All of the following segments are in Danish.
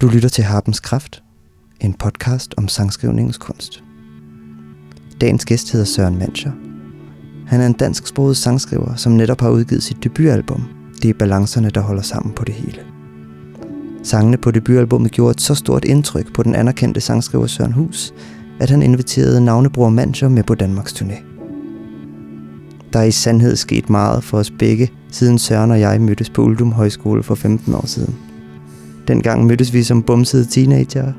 Du lytter til Harpens Kraft, en podcast om sangskrivningens kunst. Dagens gæst hedder Søren Mancher. Han er en dansksproget sangskriver, som netop har udgivet sit debutalbum. Det er balancerne, der holder sammen på det hele. Sangene på debutalbummet gjorde et så stort indtryk på den anerkendte sangskriver Søren Hus, at han inviterede navnebror Mancher med på Danmarks turné. Der er i sandhed sket meget for os begge, siden Søren og jeg mødtes på Uldum Højskole for 15 år siden. Dengang mødtes vi som bumsede teenager.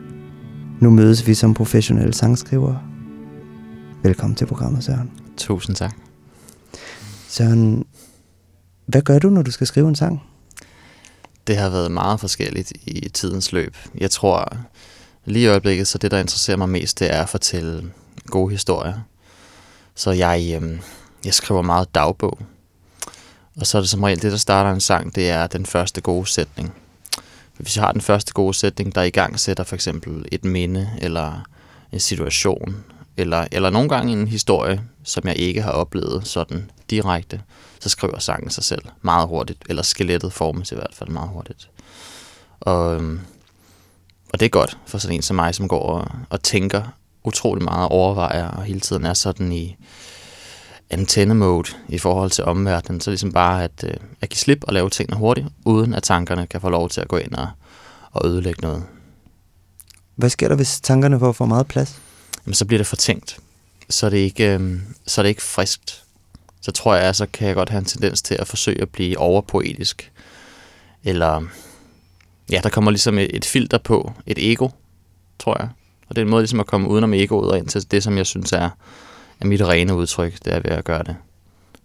Nu mødes vi som professionelle sangskrivere. Velkommen til programmet, Søren. Tusind tak. Søren, hvad gør du, når du skal skrive en sang? Det har været meget forskelligt i tidens løb. Jeg tror lige i øjeblikket, så det, der interesserer mig mest, det er at fortælle gode historier. Så jeg, øh, jeg skriver meget dagbog. Og så er det som regel det, der starter en sang, det er den første gode sætning. Hvis jeg har den første gode sætning, der i gang sætter for eksempel et minde, eller en situation, eller, eller nogle gange en historie, som jeg ikke har oplevet sådan direkte, så skriver sangen sig selv meget hurtigt, eller skelettet formes i hvert fald meget hurtigt. Og, øhm, og det er godt for sådan en som mig, som går og, og tænker utrolig meget og overvejer, og hele tiden er sådan i antenne-mode i forhold til omverdenen. Så ligesom bare at, øh, at give slip og lave tingene hurtigt, uden at tankerne kan få lov til at gå ind og, og ødelægge noget. Hvad sker der, hvis tankerne får for meget plads? Jamen, så bliver det for tænkt. Så er det ikke, øh, så er det ikke friskt. Så tror jeg, så kan jeg godt have en tendens til at forsøge at blive overpoetisk. Eller, ja, der kommer ligesom et, et filter på, et ego, tror jeg. Og det er en måde ligesom at komme udenom egoet og ind til det, som jeg synes er, er mit rene udtryk, det er ved at gøre det,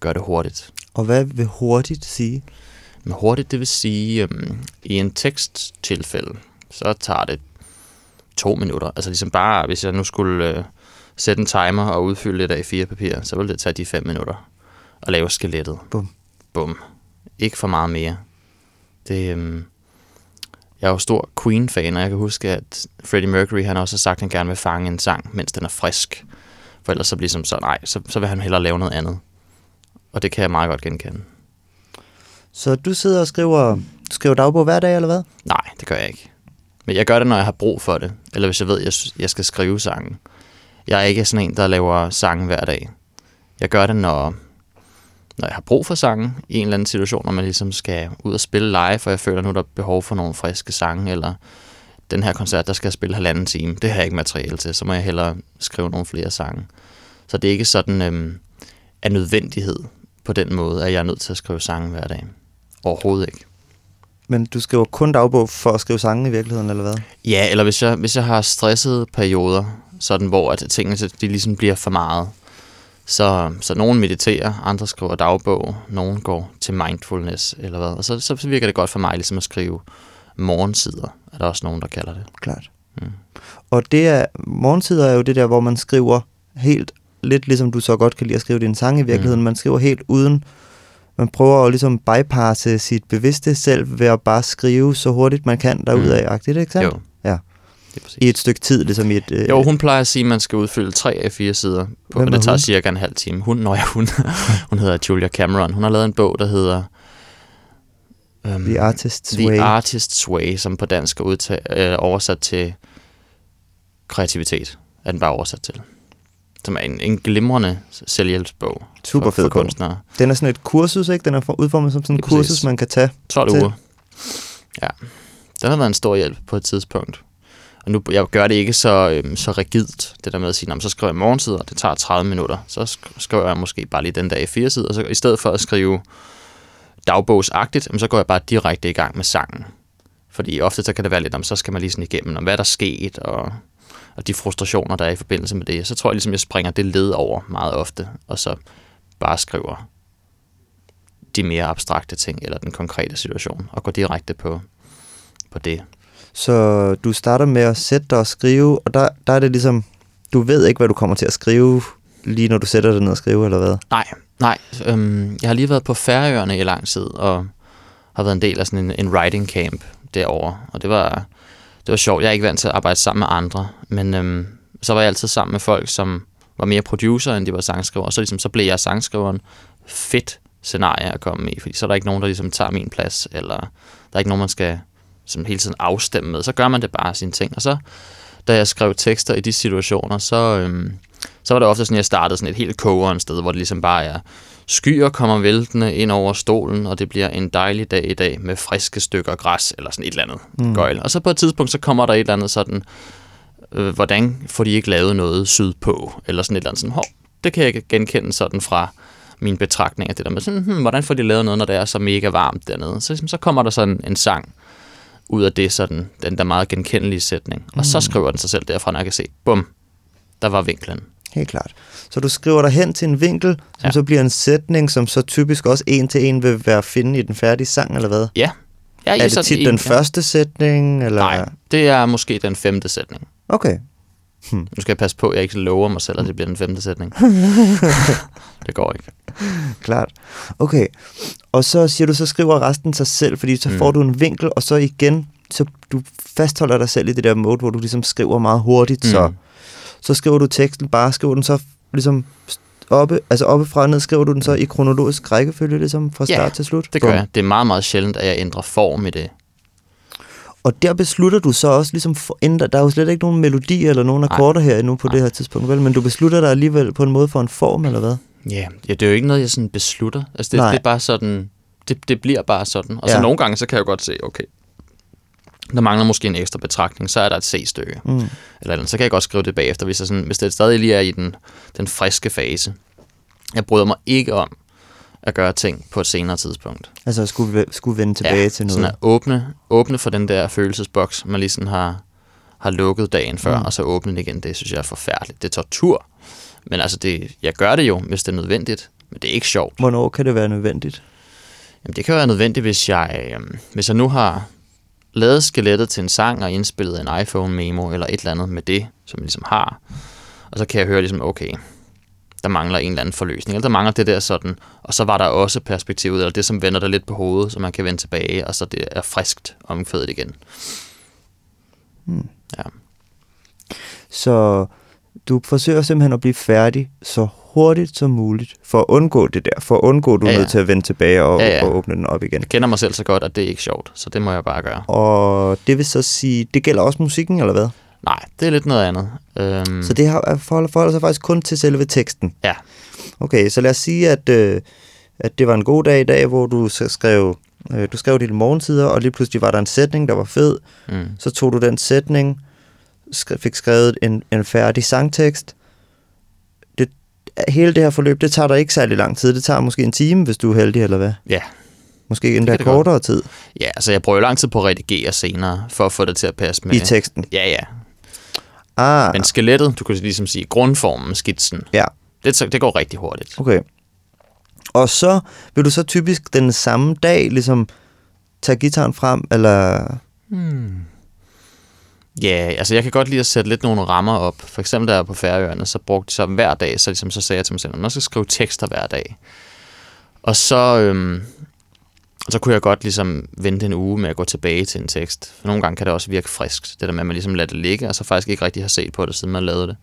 gøre det hurtigt. Og hvad vil hurtigt sige? Men hurtigt, det vil sige, øhm, i en teksttilfælde, så tager det to minutter. Altså ligesom bare, hvis jeg nu skulle øh, sætte en timer og udfylde lidt af fire papir, så ville det tage de fem minutter at lave skelettet. Bum. Bum. Ikke for meget mere. Det, øhm, jeg er jo stor Queen-fan, og jeg kan huske, at Freddie Mercury han også har sagt, at han gerne vil fange en sang, mens den er frisk. For ellers så bliver ligesom så, nej, så, så vil han hellere lave noget andet. Og det kan jeg meget godt genkende. Så du sidder og skriver, skriver dagbog hver dag, eller hvad? Nej, det gør jeg ikke. Men jeg gør det, når jeg har brug for det. Eller hvis jeg ved, at jeg, jeg skal skrive sangen. Jeg er ikke sådan en, der laver sange hver dag. Jeg gør det, når, når jeg har brug for sangen i en eller anden situation, når man ligesom skal ud og spille live, for jeg føler nu, der er behov for nogle friske sange, eller den her koncert, der skal jeg spille halvanden time. Det har jeg ikke materiale til, så må jeg hellere skrive nogle flere sange. Så det er ikke sådan øhm, af nødvendighed på den måde, at jeg er nødt til at skrive sange hver dag. Overhovedet ikke. Men du skriver kun dagbog for at skrive sange i virkeligheden, eller hvad? Ja, eller hvis jeg, hvis jeg har stressede perioder, sådan hvor at tingene de ligesom bliver for meget, så, så nogen mediterer, andre skriver dagbog, nogen går til mindfulness eller hvad. Og så, så virker det godt for mig ligesom at skrive morgensider, er der også nogen, der kalder det. Klart. Mm. Og det er, morgensider er jo det der, hvor man skriver helt, lidt ligesom du så godt kan lide at skrive din sang i virkeligheden, mm. man skriver helt uden, man prøver at ligesom bypasse sit bevidste selv ved at bare skrive så hurtigt man kan derudad, mm. ikke sandt? Jo. Ja. I et stykke tid, ligesom i et... Øh... Jo, hun plejer at sige, at man skal udfylde tre af fire sider, på, og det tager hun? cirka en halv time. Hun, når jeg, hun, hun hedder Julia Cameron. Hun har lavet en bog, der hedder... Um, The Artist's The Way. Artist's Way, som på dansk er udtag, øh, oversat til kreativitet, er den bare oversat til. Som er en, en glimrende selvhjælpsbog Super for, for kunstnere. Den er sådan et kursus, ikke? Den er udformet som sådan et kursus, præcis. man kan tage 12 til. uger. Ja. Den har været en stor hjælp på et tidspunkt. Og nu, jeg gør det ikke så, øhm, så rigidt, det der med at sige, så skriver jeg morgensider, det tager 30 minutter. Så skriver jeg måske bare lige den dag i fire sider, så i stedet for at skrive dagbogsagtigt, så går jeg bare direkte i gang med sangen. Fordi ofte så kan det være lidt, om så skal man lige sådan igennem, om hvad der er sket, og, og de frustrationer, der er i forbindelse med det. Så tror jeg ligesom, jeg springer det led over meget ofte, og så bare skriver de mere abstrakte ting, eller den konkrete situation, og går direkte på, på det. Så du starter med at sætte dig og skrive, og der, der er det ligesom, du ved ikke, hvad du kommer til at skrive, lige når du sætter dig ned og skriver, eller hvad? Nej, nej. Øhm, jeg har lige været på Færøerne i lang tid, og har været en del af sådan en, en writing camp derovre, og det var, det var sjovt. Jeg er ikke vant til at arbejde sammen med andre, men øhm, så var jeg altid sammen med folk, som var mere producer, end de var sangskriver, og så, ligesom, så blev jeg sangskriveren. Fedt scenarie at komme i, fordi så er der ikke nogen, der ligesom tager min plads, eller der er ikke nogen, man skal som hele tiden afstemme med. Så gør man det bare sine ting. Og så, da jeg skrev tekster i de situationer, så, øhm, så var det ofte sådan, at jeg startede sådan et helt kogeren sted, hvor det ligesom bare er, skyer kommer væltende ind over stolen, og det bliver en dejlig dag i dag med friske stykker græs, eller sådan et eller andet mm. gøjl. Og så på et tidspunkt, så kommer der et eller andet sådan, øh, hvordan får de ikke lavet noget sydpå, eller sådan et eller andet sådan, hov, det kan jeg genkende sådan fra mine betragtninger, det der med sådan, hmm, hvordan får de lavet noget, når det er så mega varmt dernede. Så, så kommer der sådan en sang ud af det, sådan, den der meget genkendelige sætning. Og mm. så skriver den sig selv derfra, når jeg kan se, bum, der var vinklen. Helt klart. Så du skriver dig hen til en vinkel, som ja. så bliver en sætning, som så typisk også en til en vil være at finde i den færdige sang, eller hvad? Ja. ja er det tit en, den ja. første sætning? Eller? Nej, det er måske den femte sætning. Okay. Hmm. Nu skal jeg passe på, at jeg ikke lover mig selv, at det bliver den femte sætning. det går ikke. Klart. Okay. Og så siger du, så skriver resten sig selv, fordi så mm. får du en vinkel, og så igen, så du fastholder dig selv i det der mode, hvor du ligesom skriver meget hurtigt, mm. så, så skriver du teksten bare, skriver den så ligesom oppe, altså oppe fra ned, skriver du den så i kronologisk rækkefølge, ligesom fra start ja, til slut? det gør jeg. Det er meget, meget sjældent, at jeg ændrer form i det. Og der beslutter du så også ligesom, for, der er jo slet ikke nogen melodi eller nogen akkorder her endnu på Nej. det her tidspunkt, vel? Men du beslutter dig alligevel på en måde for en form, eller hvad? Ja, ja det er jo ikke noget, jeg sådan beslutter. Altså det, det er bare sådan, det, det bliver bare sådan. Og så nogle gange, så kan jeg jo godt se, okay, der mangler måske en ekstra betragtning, så er der et C-stykke. Mm. Eller, eller så kan jeg godt skrive det bagefter, hvis, jeg sådan, hvis det stadig lige er i den, den friske fase. Jeg bryder mig ikke om at gøre ting på et senere tidspunkt. Altså skulle, skulle vende tilbage ja, til noget? sådan at åbne, åbne for den der følelsesboks, man lige sådan har, har lukket dagen før, mm. og så åbne den igen. Det synes jeg er forfærdeligt. Det er tortur. Men altså, det, jeg gør det jo, hvis det er nødvendigt. Men det er ikke sjovt. Hvornår kan det være nødvendigt? Jamen, det kan være nødvendigt, hvis jeg, øh, hvis jeg nu har lavet skelettet til en sang og indspillet en iPhone-memo eller et eller andet med det, som jeg ligesom har. Og så kan jeg høre ligesom, okay, der mangler en eller anden forløsning, eller der mangler det der sådan, og så var der også perspektivet, eller det, som vender der lidt på hovedet, så man kan vende tilbage, og så det er friskt omkvædet igen. Hmm. Ja. Så du forsøger simpelthen at blive færdig så hurtigt som muligt, for at undgå det der, for at undgå, at du ja, ja. er nødt til at vende tilbage og, ja, ja. og åbne den op igen. Jeg kender mig selv så godt, at det er ikke sjovt, så det må jeg bare gøre. Og det vil så sige, det gælder også musikken, eller hvad? Nej, det er lidt noget andet. Øhm... Så det har, forholder, forholder sig faktisk kun til selve teksten? Ja. Okay, så lad os sige, at, øh, at det var en god dag i dag, hvor du skrev, øh, du skrev dine morgensider, og lige pludselig var der en sætning, der var fed. Mm. Så tog du den sætning, sk- fik skrevet en, en færdig sangtekst. Det, hele det her forløb, det tager dig ikke særlig lang tid. Det tager måske en time, hvis du er heldig, eller hvad? Ja. Måske endda kortere godt. tid. Ja, altså jeg prøver lang tid på at redigere senere, for at få det til at passe med. I teksten? Ja, ja. Ah. Men skelettet, du kan ligesom sige, grundformen, skitsen, ja. det, det går rigtig hurtigt. Okay. Og så vil du så typisk den samme dag ligesom tage gitaren frem, eller... Hmm. Ja, altså jeg kan godt lide at sætte lidt nogle rammer op. For eksempel da jeg på Færøerne, så brugte jeg så hver dag, så, ligesom, så sagde jeg til mig selv, at man skal skrive tekster hver dag. Og så, øhm, så kunne jeg godt ligesom vente en uge med at gå tilbage til en tekst. For nogle gange kan det også virke friskt, det der med, at man ligesom lader det ligge, og så faktisk ikke rigtig har set på det, siden man lavede det.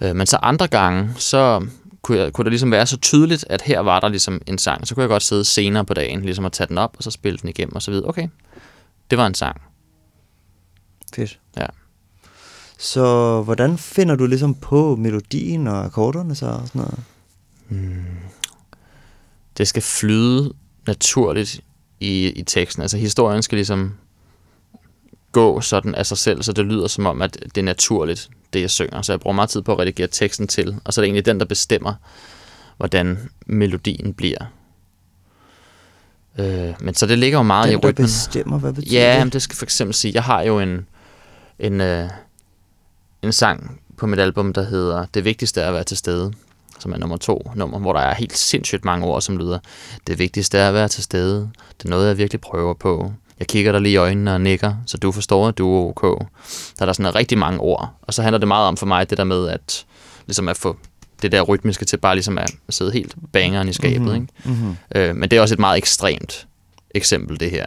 Øh, men så andre gange, så kunne, jeg, kunne det ligesom være så tydeligt, at her var der ligesom en sang. Så kunne jeg godt sidde senere på dagen, ligesom at tage den op, og så spille den igennem, og så videre. Okay, det var en sang. Fedt. Ja. Så hvordan finder du ligesom på melodien og akkorderne så og sådan noget? Hmm. Det skal flyde naturligt i, i teksten. Altså historien skal ligesom gå sådan af sig selv, så det lyder som om, at det er naturligt, det jeg synger. Så jeg bruger meget tid på at redigere teksten til, og så er det egentlig den, der bestemmer, hvordan melodien bliver. Øh, men så det ligger jo meget den, i rytmen. Den, bestemmer, hvad betyder ja, det? Ja, det skal for eksempel sige, jeg har jo en, en, øh, en sang på mit album, der hedder Det vigtigste er at være til stede som er nummer to nummer, hvor der er helt sindssygt mange ord, som lyder, det vigtigste er at være til stede, det er noget, jeg virkelig prøver på. Jeg kigger dig lige i øjnene og nikker, så du forstår, at du er ok. Der er der sådan rigtig mange ord, og så handler det meget om for mig det der med, at ligesom at få det der rytmiske til bare ligesom at sidde helt bangeren i skabet. Mm-hmm. Ikke? Mm-hmm. Øh, men det er også et meget ekstremt eksempel, det her,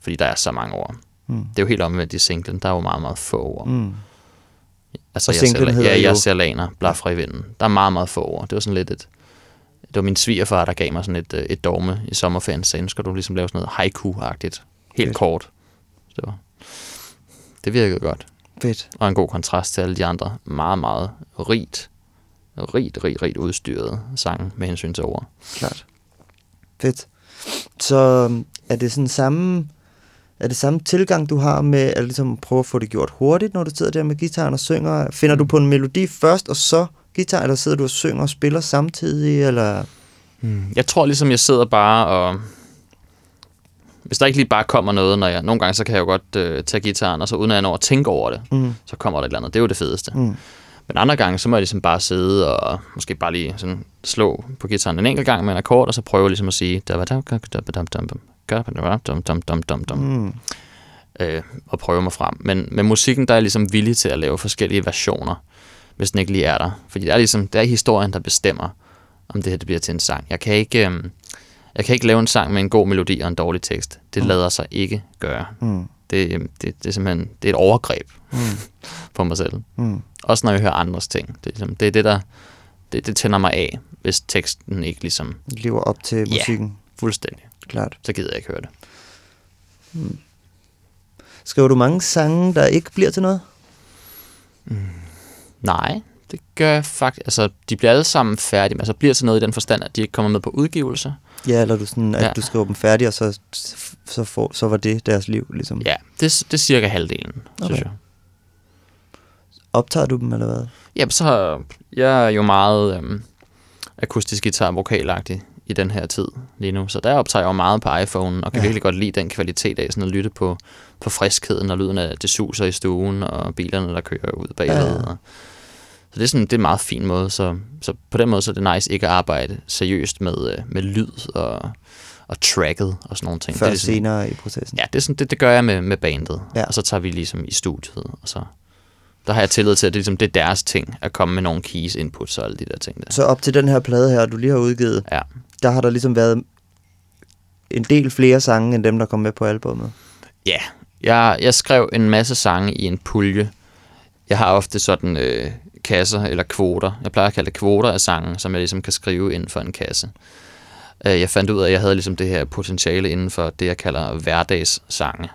fordi der er så mange ord. Mm. Det er jo helt omvendt i singlen, der er jo meget, meget få ord. Mm. Altså, jeg ser, ja, jeg ser laner, blaffer i vinden. Der er meget, meget få ord. Det var sådan lidt et... Det var min svigerfar, der gav mig sådan et, øh, et dogme i sommerferien, så skal du ligesom lave sådan noget haiku-agtigt. Helt yes. kort. Så det var, det virkede godt. Fedt. Og en god kontrast til alle de andre meget, meget rigt, rigt, rigt, rigt udstyrede sange med hensyn til ord. Klart. Fedt. Så øhm, er det sådan samme, er det samme tilgang, du har med at ligesom prøve at få det gjort hurtigt, når du sidder der med gitaren og synger? Finder du på en melodi først, og så guitar, eller sidder du og synger og spiller samtidig, eller... Hmm. Jeg tror ligesom, jeg sidder bare og... Hvis der ikke lige bare kommer noget, når jeg... Nogle gange, så kan jeg jo godt øh, tage gitaren, og så uden at jeg når at tænke over det, Mm. så kommer der et eller andet. Det er jo det fedeste. Mm. Men andre gange, så må jeg ligesom bare sidde og måske bare lige sådan slå på gitaren en enkelt gang med en akkord, og så prøve ligesom at sige... Mm. Øh, og prøve mig frem. Men med musikken, der er jeg ligesom villig til at lave forskellige versioner, hvis den ikke lige er der. Fordi det er ligesom, det er historien, der bestemmer, om det her det bliver til en sang. Jeg kan ikke, øh, jeg kan ikke lave en sang med en god melodi og en dårlig tekst. Det Mm. lader sig ikke gøre. Mm. Det, øhm, det, det er simpelthen det er et overgreb Mm. på mig selv. Mm. Også når jeg hører andres ting. Det er, ligesom, det, er det, der det, det tænder mig af, hvis teksten ikke ligesom Lever op til musikken, fuldstændig. klart. Så gider jeg ikke høre det. Skriver du mange sange, der ikke bliver til noget? Nej, det gør jeg faktisk. Altså, de bliver alle sammen færdige, men så bliver til noget i den forstand, at de ikke kommer med på udgivelse. Ja, eller du sådan, at Ja. du skriver dem færdige, og så, så, får, så var det deres liv, ligesom. Ja, det, det er cirka halvdelen, okay. synes jeg. Optager du dem, eller hvad? Jamen, så jeg er jo meget øhm, akustisk guitar vokalagtig i den her tid lige nu, så der optager jeg jo meget på iPhone, og kan Ja. virkelig godt lide den kvalitet af sådan at lytte på, på friskheden og lyden af det suser i stuen, og bilerne, der kører ud bagved. Ja, ja. Så det er, sådan, det er en meget fin måde, så, så på den måde så er det nice ikke at arbejde seriøst med, øh, med lyd og, og tracket og sådan nogle ting. Før det er ligesom, senere i processen? Ja, det, er sådan, det, det gør jeg med, med bandet, ja. og så tager vi ligesom i studiet, og så der har jeg tillid til, at det, ligesom, det er deres ting, at komme med nogle keys, inputs og alle de der ting der. Så op til den her plade her, du lige har udgivet, Ja der har der ligesom været en del flere sange, end dem, der kom med på albummet. Ja, jeg, jeg skrev en masse sange i en pulje. Jeg har ofte sådan øh, kasser eller kvoter. Jeg plejer at kalde det kvoter af sange, som jeg ligesom kan skrive inden for en kasse. Øh, jeg fandt ud af, at jeg havde ligesom det her potentiale inden for det, jeg kalder hverdagssange.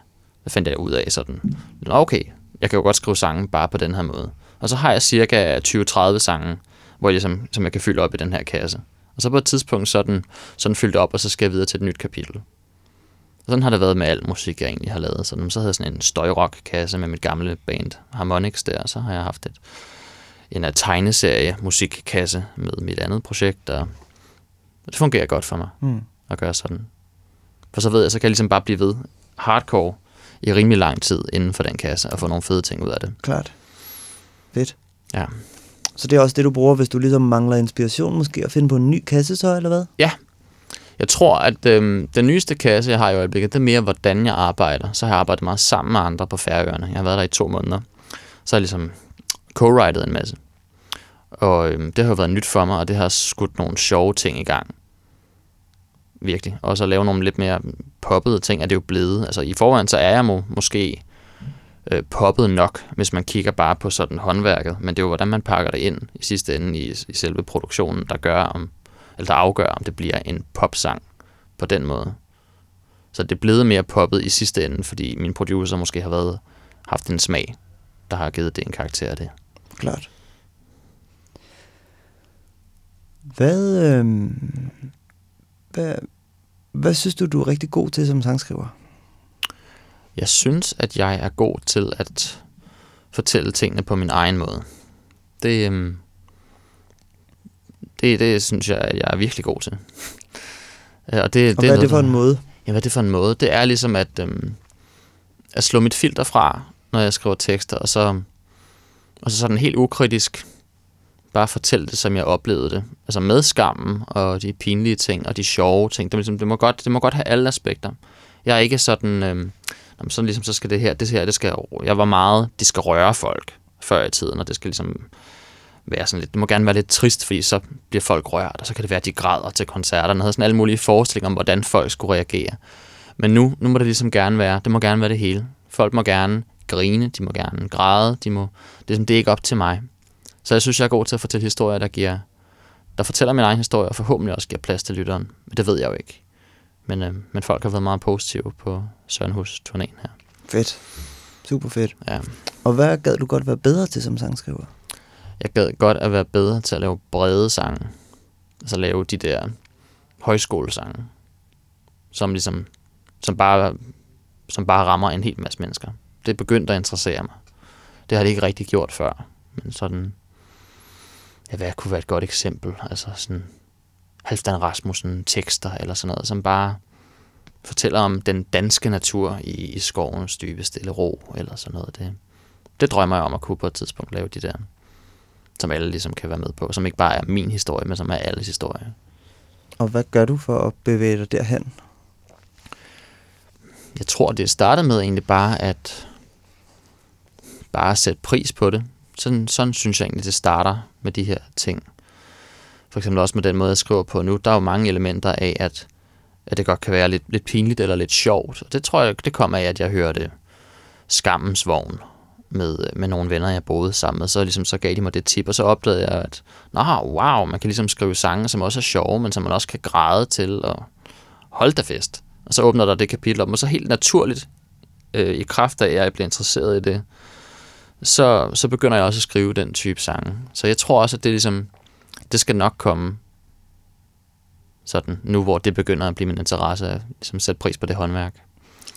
Det fandt jeg ud af sådan, okay, jeg kan jo godt skrive sange bare på den her måde. Og så har jeg cirka 20-30 sange, hvor jeg ligesom, som jeg kan fylde op i den her kasse. Og så på et tidspunkt sådan, sådan fyldt op, og så skal jeg videre til et nyt kapitel. Og sådan har det været med al musik, jeg egentlig har lavet. Så, så havde jeg sådan en støjrock-kasse med mit gamle band Harmonix der, og så har jeg haft et, en af tegneserie musikkasse med mit andet projekt, og det fungerer godt for mig Mm. at gøre sådan. For så ved jeg, så kan jeg ligesom bare blive ved hardcore i rimelig lang tid inden for den kasse, og få nogle fede ting ud af det. Klart. Fedt. Ja. Så det er også det, du bruger, hvis du ligesom mangler inspiration, måske at finde på en ny kasse så, eller hvad? Jeg tror, at øh, den nyeste kasse, jeg har i øjeblikket, det er mere, hvordan jeg arbejder. Så har jeg arbejdet meget sammen med andre på Færøerne. Jeg har været der i to måneder. Så har jeg ligesom co-writet en masse. Og øh, det har jo været nyt for mig, og det har skudt nogle sjove ting i gang. Virkelig. Og så lave nogle lidt mere poppede ting, er det jo blevet. Altså i forvejen, så er jeg må, måske øh, poppet nok, hvis man kigger bare på sådan håndværket. Men det er jo, hvordan man pakker det ind i sidste ende i, i selve produktionen, der gør, om, eller der afgør, om det bliver en popsang på den måde. Så det er blevet mere poppet i sidste ende, fordi min producer måske har været, haft en smag, der har givet det en karakter af det. Klart. Hvad, øh, hvad, hvad synes du, du er rigtig god til som sangskriver? Jeg synes, at jeg er god til at fortælle tingene på min egen måde. Det, øhm, det, det synes jeg, at jeg er virkelig god til. Øh, Og, det, Og hvad er det for en måde? Ja, hvad er det for en måde? Det er ligesom at, øhm, at slå mit filter fra, når jeg skriver tekster, og så, og så sådan helt ukritisk bare fortælle det, som jeg oplevede det. Altså med skammen og de pinlige ting og de sjove ting. Det, ligesom, det, må, godt, det må godt have alle aspekter. Jeg er ikke sådan, øhm, jamen, sådan ligesom, så skal det her, det her, det skal, jeg var meget, det skal røre folk før i tiden, og det skal ligesom være sådan lidt, det må gerne være lidt trist, fordi så bliver folk rørt, og så kan det være, at de græder til koncerterne. og havde sådan alle mulige forestillinger om, hvordan folk skulle reagere. Men nu, nu må det ligesom gerne være, det må gerne være det hele. Folk må gerne grine, de må gerne græde, de må, det, er, ligesom, det er ikke op til mig. Så jeg synes, jeg er god til at fortælle historier, der giver, der fortæller min egen historie, og forhåbentlig også giver plads til lytteren. Men det ved jeg jo ikke. Men, øh, men folk har været meget positive på Søren Hus turnéen her. Fedt. Super fedt. Ja. Og hvad gad du godt være bedre til som sangskriver? Jeg gad godt at være bedre til at lave brede sange. Altså lave de der højskolesange, som ligesom, som bare, som bare rammer en hel masse mennesker. Det er begyndt at interessere mig. Det har det ikke rigtig gjort før. Men sådan, ja, hvad kunne være et godt eksempel? Altså sådan, Halvdan Rasmussen tekster eller sådan noget, som bare fortæller om den danske natur i, i skovens dybe stille ro, eller sådan noget. Det, det drømmer jeg om at kunne på et tidspunkt lave de der, som alle ligesom kan være med på, som ikke bare er min historie, men som er alles historie. Og hvad gør du for at bevæge dig derhen? Jeg tror, det startede med egentlig bare at bare sætte pris på det. Sådan, sådan synes jeg egentlig, det starter med de her ting. For eksempel også med den måde, jeg skriver på nu. Der er jo mange elementer af, at, at det godt kan være lidt, lidt pinligt eller lidt sjovt. Og det tror jeg, det kommer af, at jeg hørte Skammens Vogn med, med nogle venner, jeg boede sammen med. Så, ligesom, så gav de mig det tip, og så opdagede jeg, at Nå, wow, man kan ligesom skrive sange, som også er sjove, men som man også kan græde til, og holde da fest. Og så åbner der det kapitel op, og så helt naturligt, øh, i kraft af, at jeg bliver interesseret i det, så, så begynder jeg også at skrive den type sange. Så jeg tror også, at det ligesom, det skal nok komme sådan, nu hvor det begynder at blive min interesse, at ligesom sætte pris på det håndværk.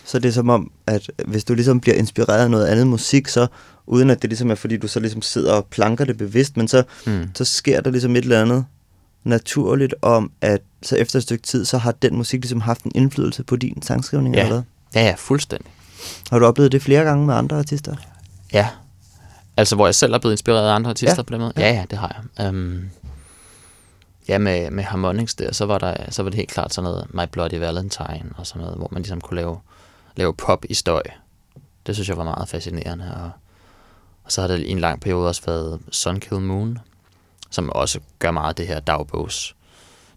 Så det er som om, at hvis du ligesom bliver inspireret af noget andet musik, så uden at det ligesom er, fordi du så ligesom sidder og planker det bevidst, men så, mm. så sker der ligesom et eller andet naturligt om, at så efter et stykke tid, så har den musik ligesom haft en indflydelse på din sangskrivning? Ja, eller ja, ja fuldstændig. Har du oplevet det flere gange med andre artister? Ja, altså hvor jeg selv er blevet inspireret af andre artister Ja. på den måde. Ja, ja, det har jeg. Um, ja, med, med Harmonix der, så var, der, så var det helt klart sådan noget My Bloody Valentine og sådan noget, hvor man ligesom kunne lave, lave pop i støj. Det synes jeg var meget fascinerende. Og, og så har det i en lang periode også været Sunkill Moon, som også gør meget af det her dagbogs,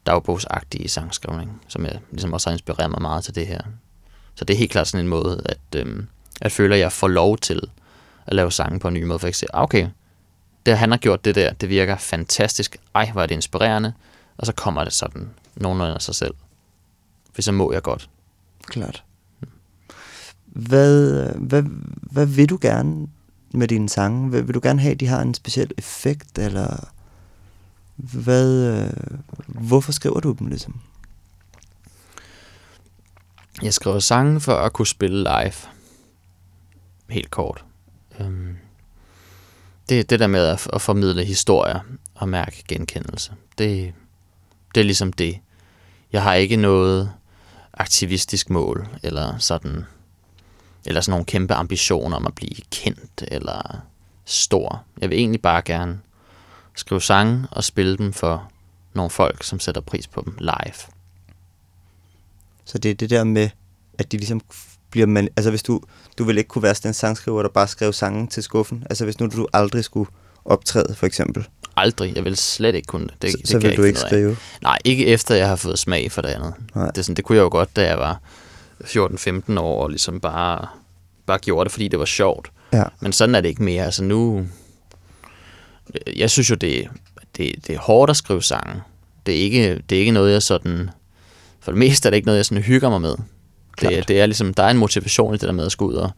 dagbogsagtige sangskrivning, som jeg ligesom også har inspireret mig meget til det her. Så det er helt klart sådan en måde, at, øhm, at føler, at jeg får lov til at lave sange på en ny måde, for jeg kan okay, det han har gjort det der, det virker fantastisk, ej, hvor er det inspirerende, og så kommer det sådan nogenlunde af sig selv. For så må jeg godt. Klart. Hvad, hvad, hvad vil du gerne med dine sange? Vil, vil du gerne have, at de har en speciel effekt, eller hvad, øh, hvorfor skriver du dem ligesom? Jeg skriver sange for at kunne spille live. Helt kort. Øhm, det, det der med at, at formidle historier og mærke genkendelse, det, det er ligesom det. Jeg har ikke noget aktivistisk mål, eller sådan, eller sådan nogle kæmpe ambitioner om at blive kendt, eller stor. Jeg vil egentlig bare gerne skrive sange og spille dem for nogle folk, som sætter pris på dem live. Så det er det der med, at de ligesom bliver man, altså hvis du, du vil ikke kunne være sådan en sangskriver, der bare skrev sange til skuffen. Altså hvis nu du aldrig skulle optræde, for eksempel. Aldrig. Jeg vil slet ikke kunne det. det så, det så vil du ikke skrive. Nej, ikke efter jeg har fået smag for det andet. Nej. Det, er sådan, det kunne jeg jo godt, da jeg var 14-15 år, og ligesom bare, bare gjorde det, fordi det var sjovt. Ja. Men sådan er det ikke mere. Altså nu... Jeg synes jo, det, det, det er hårdt at skrive sange. Det er, ikke, det er ikke noget, jeg sådan... For det meste er det ikke noget, jeg sådan hygger mig med. Det, Klart. det er ligesom, der er en motivation i det der med at skulle ud og,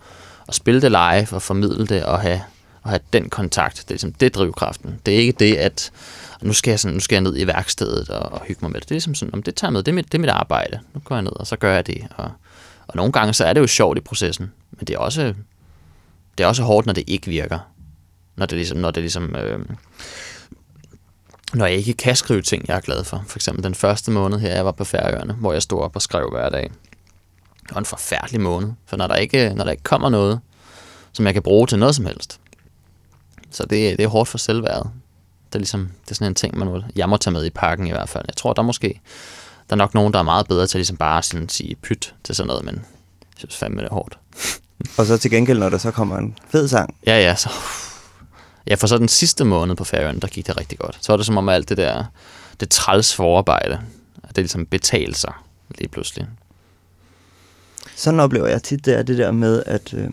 og spille det live og formidle det og have, og have den kontakt. Det er ligesom, det drivkraften. Det er ikke det, at nu skal jeg, sådan, nu skal jeg ned i værkstedet og, og hygge mig med det. Det er ligesom sådan, om det tager med, det er, mit, det er mit arbejde. Nu går jeg ned, og så gør jeg det. Og, og nogle gange, så er det jo sjovt i processen, men det er også, det er også hårdt, når det ikke virker. Når det ligesom, når det ligesom, øh, når jeg ikke kan skrive ting, jeg er glad for. For eksempel den første måned her, jeg var på Færøerne, hvor jeg stod op og skrev hver dag. Det var en forfærdelig måned, for når der ikke, når der ikke kommer noget, som jeg kan bruge til noget som helst, så det, det er hårdt for selvværdet. Det er ligesom, det er sådan en ting, man må, jeg må tage med i pakken i hvert fald. Jeg tror, der er måske, der er nok nogen, der er meget bedre til ligesom bare sådan sige pyt til sådan noget, men jeg synes fandme, det er hårdt. Og så til gengæld, når der så kommer en fed sang, Ja, ja, så... Ja, for så den sidste måned på ferien, der gik det rigtig godt. Så var det som om alt det der, det træls forarbejde, at det ligesom betalte sig lige pludselig. Sådan oplever jeg tit, det er det der med, at, øh,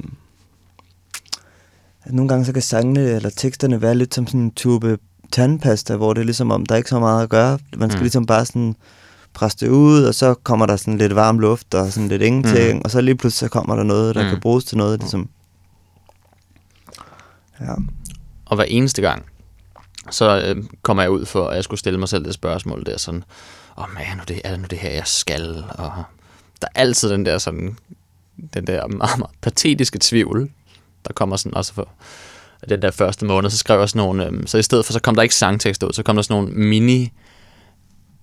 at nogle gange så kan sangene eller teksterne være lidt som sådan en tube tandpasta, hvor det er ligesom om, der er ikke så meget at gøre. Man skal Mm. ligesom bare sådan presse det ud, og så kommer der sådan lidt varm luft og sådan lidt ingenting, mm. og så lige pludselig så kommer der noget, der mm. kan bruges til noget, ligesom... Ja. Og hver eneste gang, så øh, kommer jeg ud for, at jeg skulle stille mig selv det spørgsmål der sådan, åh, oh, er, nu det, er det nu det her, jeg skal? Og der er altid den der sådan, den der meget, meget patetiske tvivl, der kommer sådan også for den der første måned, så skrev jeg sådan nogle, øh, så i stedet for, så kom der ikke sangtekster ud, så kom der sådan nogle mini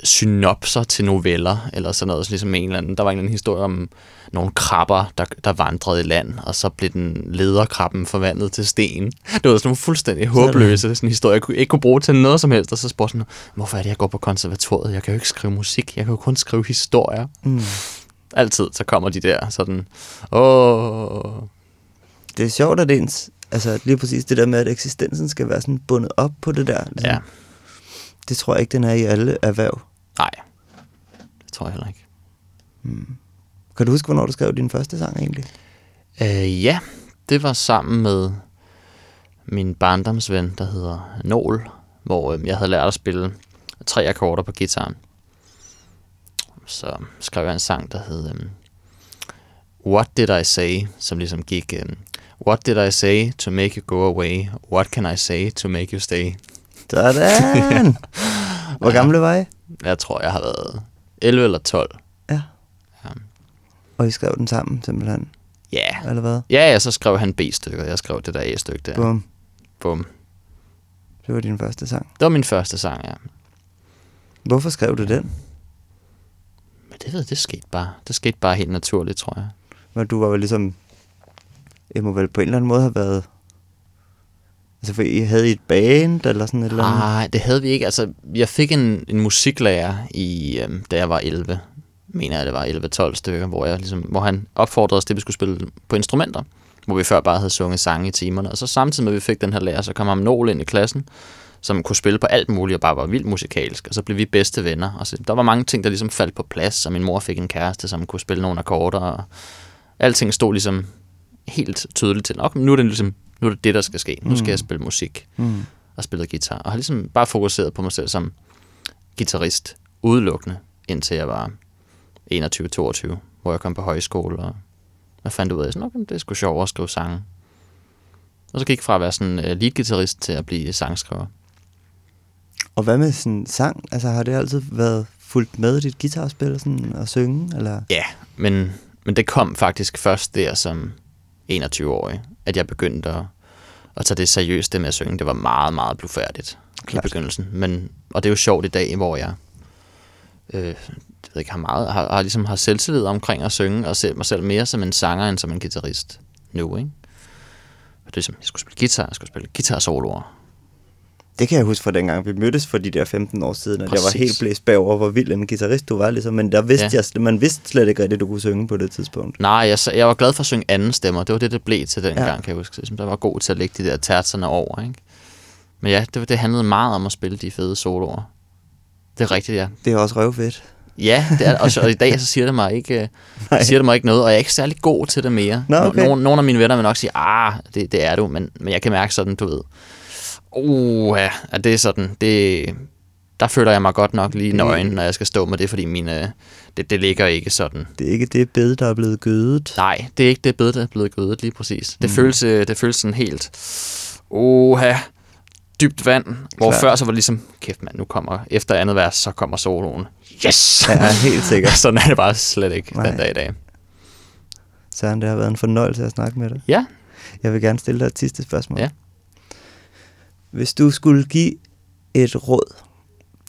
synopser til noveller, eller sådan noget, så ligesom en eller anden, der var en eller anden historie om nogle krabber, der, der vandrede i land, og så blev den lederkrabben forvandlet til sten. Det var sådan nogle fuldstændig håbløse sådan en historie, jeg kunne, ikke kunne bruge til noget som helst, og så spurgte sådan, hvorfor er det, jeg går på konservatoriet? Jeg kan jo ikke skrive musik, jeg kan jo kun skrive historier. Mm. Altid, så kommer de der sådan, åh... Det er sjovt, at ens, altså lige præcis det der med, at eksistensen skal være sådan bundet op på det der. Ligesom. Ja. Det tror jeg ikke, den er i alle erhverv. Nej, det tror jeg heller ikke. Hmm. Kan du huske, hvornår du skrev din første sang egentlig? Øh, ja, det var sammen med min barndomsven, der hedder Nål, hvor øh, jeg havde lært at spille tre akkorder på gitaren. Så skrev jeg en sang, der hed øh, What Did I Say, som ligesom gik øh, What did I say to make you go away? What can I say to make you stay? Sådan! Hvor gammel var I? Jeg tror, jeg har været 11 eller 12. Ja. ja. Og I skrev den sammen, simpelthen? Ja. Yeah. Eller hvad? Ja, ja, så skrev han B-stykket, jeg skrev det der A-stykke der. Bum. Bum. Det var din første sang? Det var min første sang, ja. Hvorfor skrev du den? Det ved det skete bare. Det skete bare helt naturligt, tror jeg. Men du var jo ligesom... Jeg må vel på en eller anden måde have været Altså, for I havde et band eller sådan et eller andet? Nej, det havde vi ikke. Altså, jeg fik en, en musiklærer, i, øhm, da jeg var 11. Mener jeg, det var 11-12 stykker, hvor, jeg ligesom, hvor han opfordrede os til, at vi skulle spille på instrumenter. Hvor vi før bare havde sunget sange i timerne. Og så samtidig med, at vi fik den her lærer, så kom ham Nål ind i klassen, som kunne spille på alt muligt og bare var vildt musikalsk. Og så blev vi bedste venner. Og så, der var mange ting, der ligesom faldt på plads, og min mor fik en kæreste, som kunne spille nogle akkorder. Og alting stod ligesom helt tydeligt til. Nok, nu er det ligesom nu er det det, der skal ske. Nu skal mm. jeg spille musik mm. og spille guitar. Og har ligesom bare fokuseret på mig selv som guitarist udelukkende, indtil jeg var 21-22, hvor jeg kom på højskole, og jeg fandt ud af, at det er sgu sjovt at skrive sange. Og så gik jeg fra at være sådan uh, lead-gitarrist til at blive sangskriver. Og hvad med sådan sang? Altså har det altid været fuldt med dit guitarspil og, sådan, og synge? Eller? Ja, men, men det kom faktisk først der som 21-årig, at jeg begyndte at, at tage det seriøst, det med at synge. Det var meget, meget blufærdigt Klart. i begyndelsen. Men, og det er jo sjovt i dag, hvor jeg øh, jeg ved ikke, har, meget, har, har, ligesom har selvtillid omkring at synge, og ser mig selv mere som en sanger, end som en guitarist nu, ikke? Og det er som, jeg skulle spille guitar, jeg skulle spille guitar-soloer, det kan jeg huske fra dengang, vi mødtes for de der 15 år siden, at Præcis. jeg var helt blæst bagover, hvor vild en guitarist du var, ligesom. men der vidste ja. jeg, man vidste slet ikke rigtigt, du kunne synge på det tidspunkt. Nej, jeg, jeg var glad for at synge anden stemmer, det var det, det blev til den ja. gang, kan jeg huske. Som der var god til at lægge de der tertserne over, ikke? Men ja, det, det handlede meget om at spille de fede soloer. Det er rigtigt, ja. Det er også røvfedt. Ja, det er, og, og i dag så siger det mig ikke, øh, siger det mig ikke noget, og jeg er ikke særlig god til det mere. Nå, okay. Nogle, nogle af mine venner vil nok sige, ah, det, det er du, men, men jeg kan mærke sådan, du ved, Uh, ja, det er sådan, det, der føler jeg mig godt nok lige nøgen, når jeg skal stå med det, fordi mine, det, det ligger ikke sådan. Det er ikke det bed, der er blevet gødet? Nej, det er ikke det bed, der er blevet gødet, lige præcis. Det, mm. føles, øh, det føles sådan helt, uha, dybt vand, hvor Klar. før så var det ligesom, kæft mand, nu kommer, efter andet vers, så kommer soloen. Yes! Ja, helt sikkert. sådan er det bare slet ikke Nej. den dag i dag. Søren, det har været en fornøjelse at snakke med dig. Ja. Jeg vil gerne stille dig et sidste spørgsmål. Ja. Hvis du skulle give et råd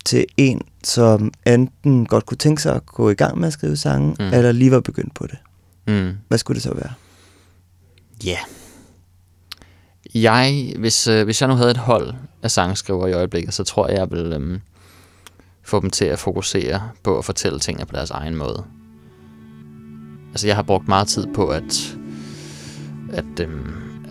til en, som enten godt kunne tænke sig at gå i gang med at skrive sange, mm. eller lige var begyndt på det, mm. hvad skulle det så være? Ja. Yeah. Jeg, hvis, øh, hvis jeg nu havde et hold af sangskriver i øjeblikket, så tror jeg, jeg vil øh, få dem til at fokusere på at fortælle tingene på deres egen måde. Altså, jeg har brugt meget tid på at, at øh,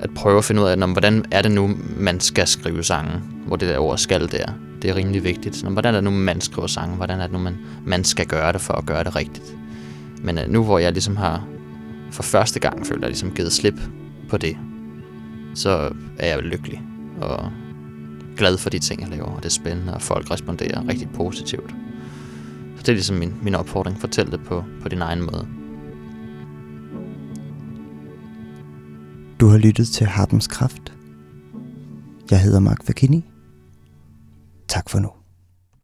at prøve at finde ud af, når, hvordan er det nu, man skal skrive sange, hvor det der ord skal der. Det er rimelig vigtigt. Når, hvordan er det nu, man skriver sange? Hvordan er det nu, man, man skal gøre det for at gøre det rigtigt? Men uh, nu hvor jeg ligesom har for første gang føler jeg ligesom givet slip på det, så er jeg lykkelig og glad for de ting, jeg laver, og det er spændende, og folk responderer rigtig positivt. Så det er ligesom min, min opfordring. Fortæl det på, på din egen måde. Du har lyttet til Harpens Kraft. Jeg hedder Mark Vakini. Tak for nu.